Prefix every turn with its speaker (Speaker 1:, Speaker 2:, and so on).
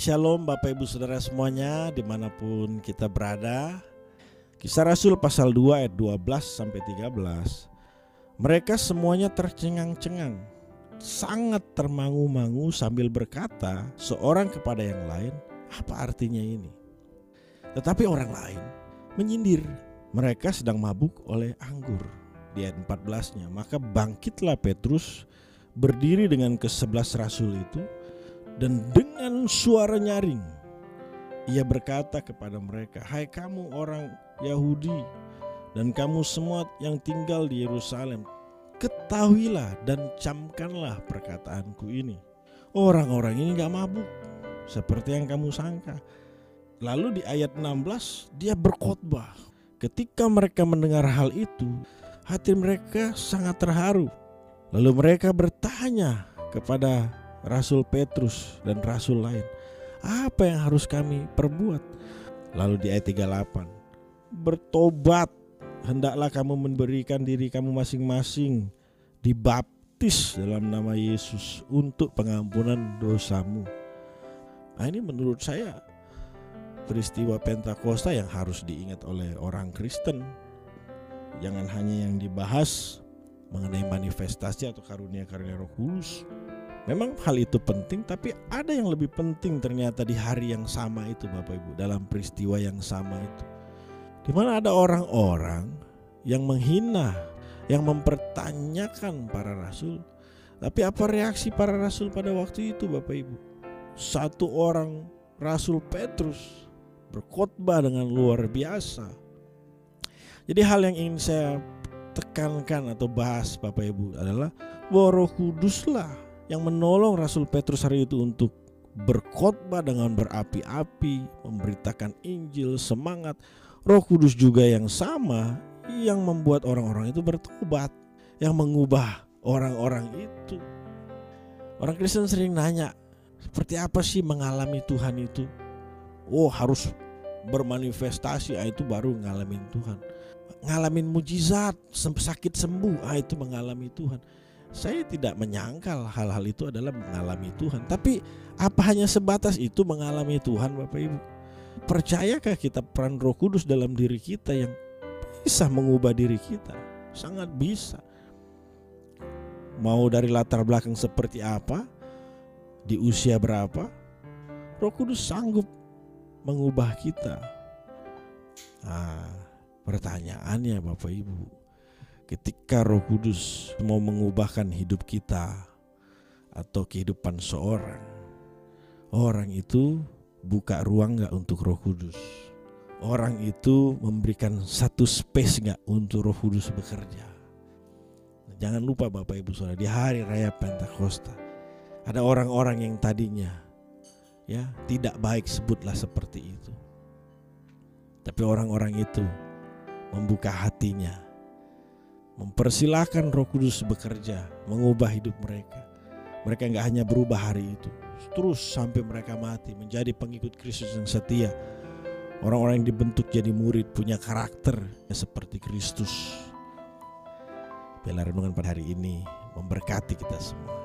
Speaker 1: Shalom Bapak Ibu Saudara semuanya di mana pun kita berada. Kisah Rasul pasal 2 ayat 12 sampai 13 Mereka semuanya tercengang-cengang Sangat termangu-mangu sambil berkata Seorang kepada yang lain Apa artinya ini? Tetapi orang lain menyindir. Mereka sedang mabuk oleh anggur. Di ayat 14 nya Maka bangkitlah Petrus Berdiri dengan kesebelas rasul itu dan dengan suara nyaring ia berkata kepada mereka, "Hai kamu orang Yahudi dan kamu semua yang tinggal di Yerusalem, ketahuilah dan camkanlah perkataanku ini. Orang-orang ini gak mabuk seperti yang kamu sangka." Lalu di ayat 16 dia berkhotbah. Ketika mereka mendengar hal itu, hati mereka sangat terharu. Lalu mereka bertanya kepada Rasul Petrus dan Rasul lain. Apa yang harus kami perbuat? Lalu di ayat 38. Bertobat, hendaklah kamu memberikan diri kamu masing-masing dibaptis dalam nama Yesus untuk pengampunan dosamu. Nah ini menurut saya peristiwa Pentakosta yang harus diingat oleh orang Kristen. Jangan hanya yang dibahas mengenai manifestasi atau karunia-karunia Roh Kudus, Memang hal itu penting, tapi ada yang lebih penting ternyata di hari yang sama itu, Bapak Ibu, dalam peristiwa yang sama itu, di mana ada orang-orang yang menghina, yang mempertanyakan para rasul. Tapi apa reaksi para rasul pada waktu itu, Bapak Ibu? Satu orang Rasul Petrus berkhotbah dengan luar biasa. Jadi hal yang ingin saya tekankan atau bahas Bapak Ibu adalah bahwa Roh Kuduslah yang menolong Rasul Petrus hari itu untuk berkhotbah dengan berapi-api, memberitakan Injil, semangat. Roh Kudus juga yang sama yang membuat orang-orang itu bertobat, yang mengubah orang-orang itu. Orang Kristen sering nanya, seperti apa sih mengalami Tuhan itu? Oh, harus bermanifestasi, ah itu baru ngalamin Tuhan. Ngalamin mujizat, sakit sembuh, ah itu mengalami Tuhan saya tidak menyangkal hal-hal itu adalah mengalami Tuhan. Tapi apa hanya sebatas itu mengalami Tuhan Bapak Ibu? Percayakah kita peran Roh Kudus dalam diri kita yang bisa mengubah diri kita? Sangat bisa. Mau dari latar belakang seperti apa, di usia berapa, Roh Kudus sanggup mengubah kita. Nah, pertanyaannya Bapak Ibu, ketika Roh Kudus mau mengubahkan hidup kita atau kehidupan seorang, orang itu buka ruang nggak untuk Roh Kudus? Orang itu memberikan satu space nggak untuk Roh Kudus bekerja? Jangan lupa Bapak Ibu Saudara di hari raya Pentakosta ada orang-orang yang tadinya ya tidak baik sebutlah seperti itu. Tapi orang-orang itu membuka hatinya mempersilahkan Roh Kudus bekerja, mengubah hidup mereka. Mereka nggak hanya berubah hari itu, terus sampai mereka mati menjadi pengikut Kristus yang setia. Orang-orang yang dibentuk jadi murid punya karakter seperti Kristus. Bela renungan pada hari ini memberkati kita semua.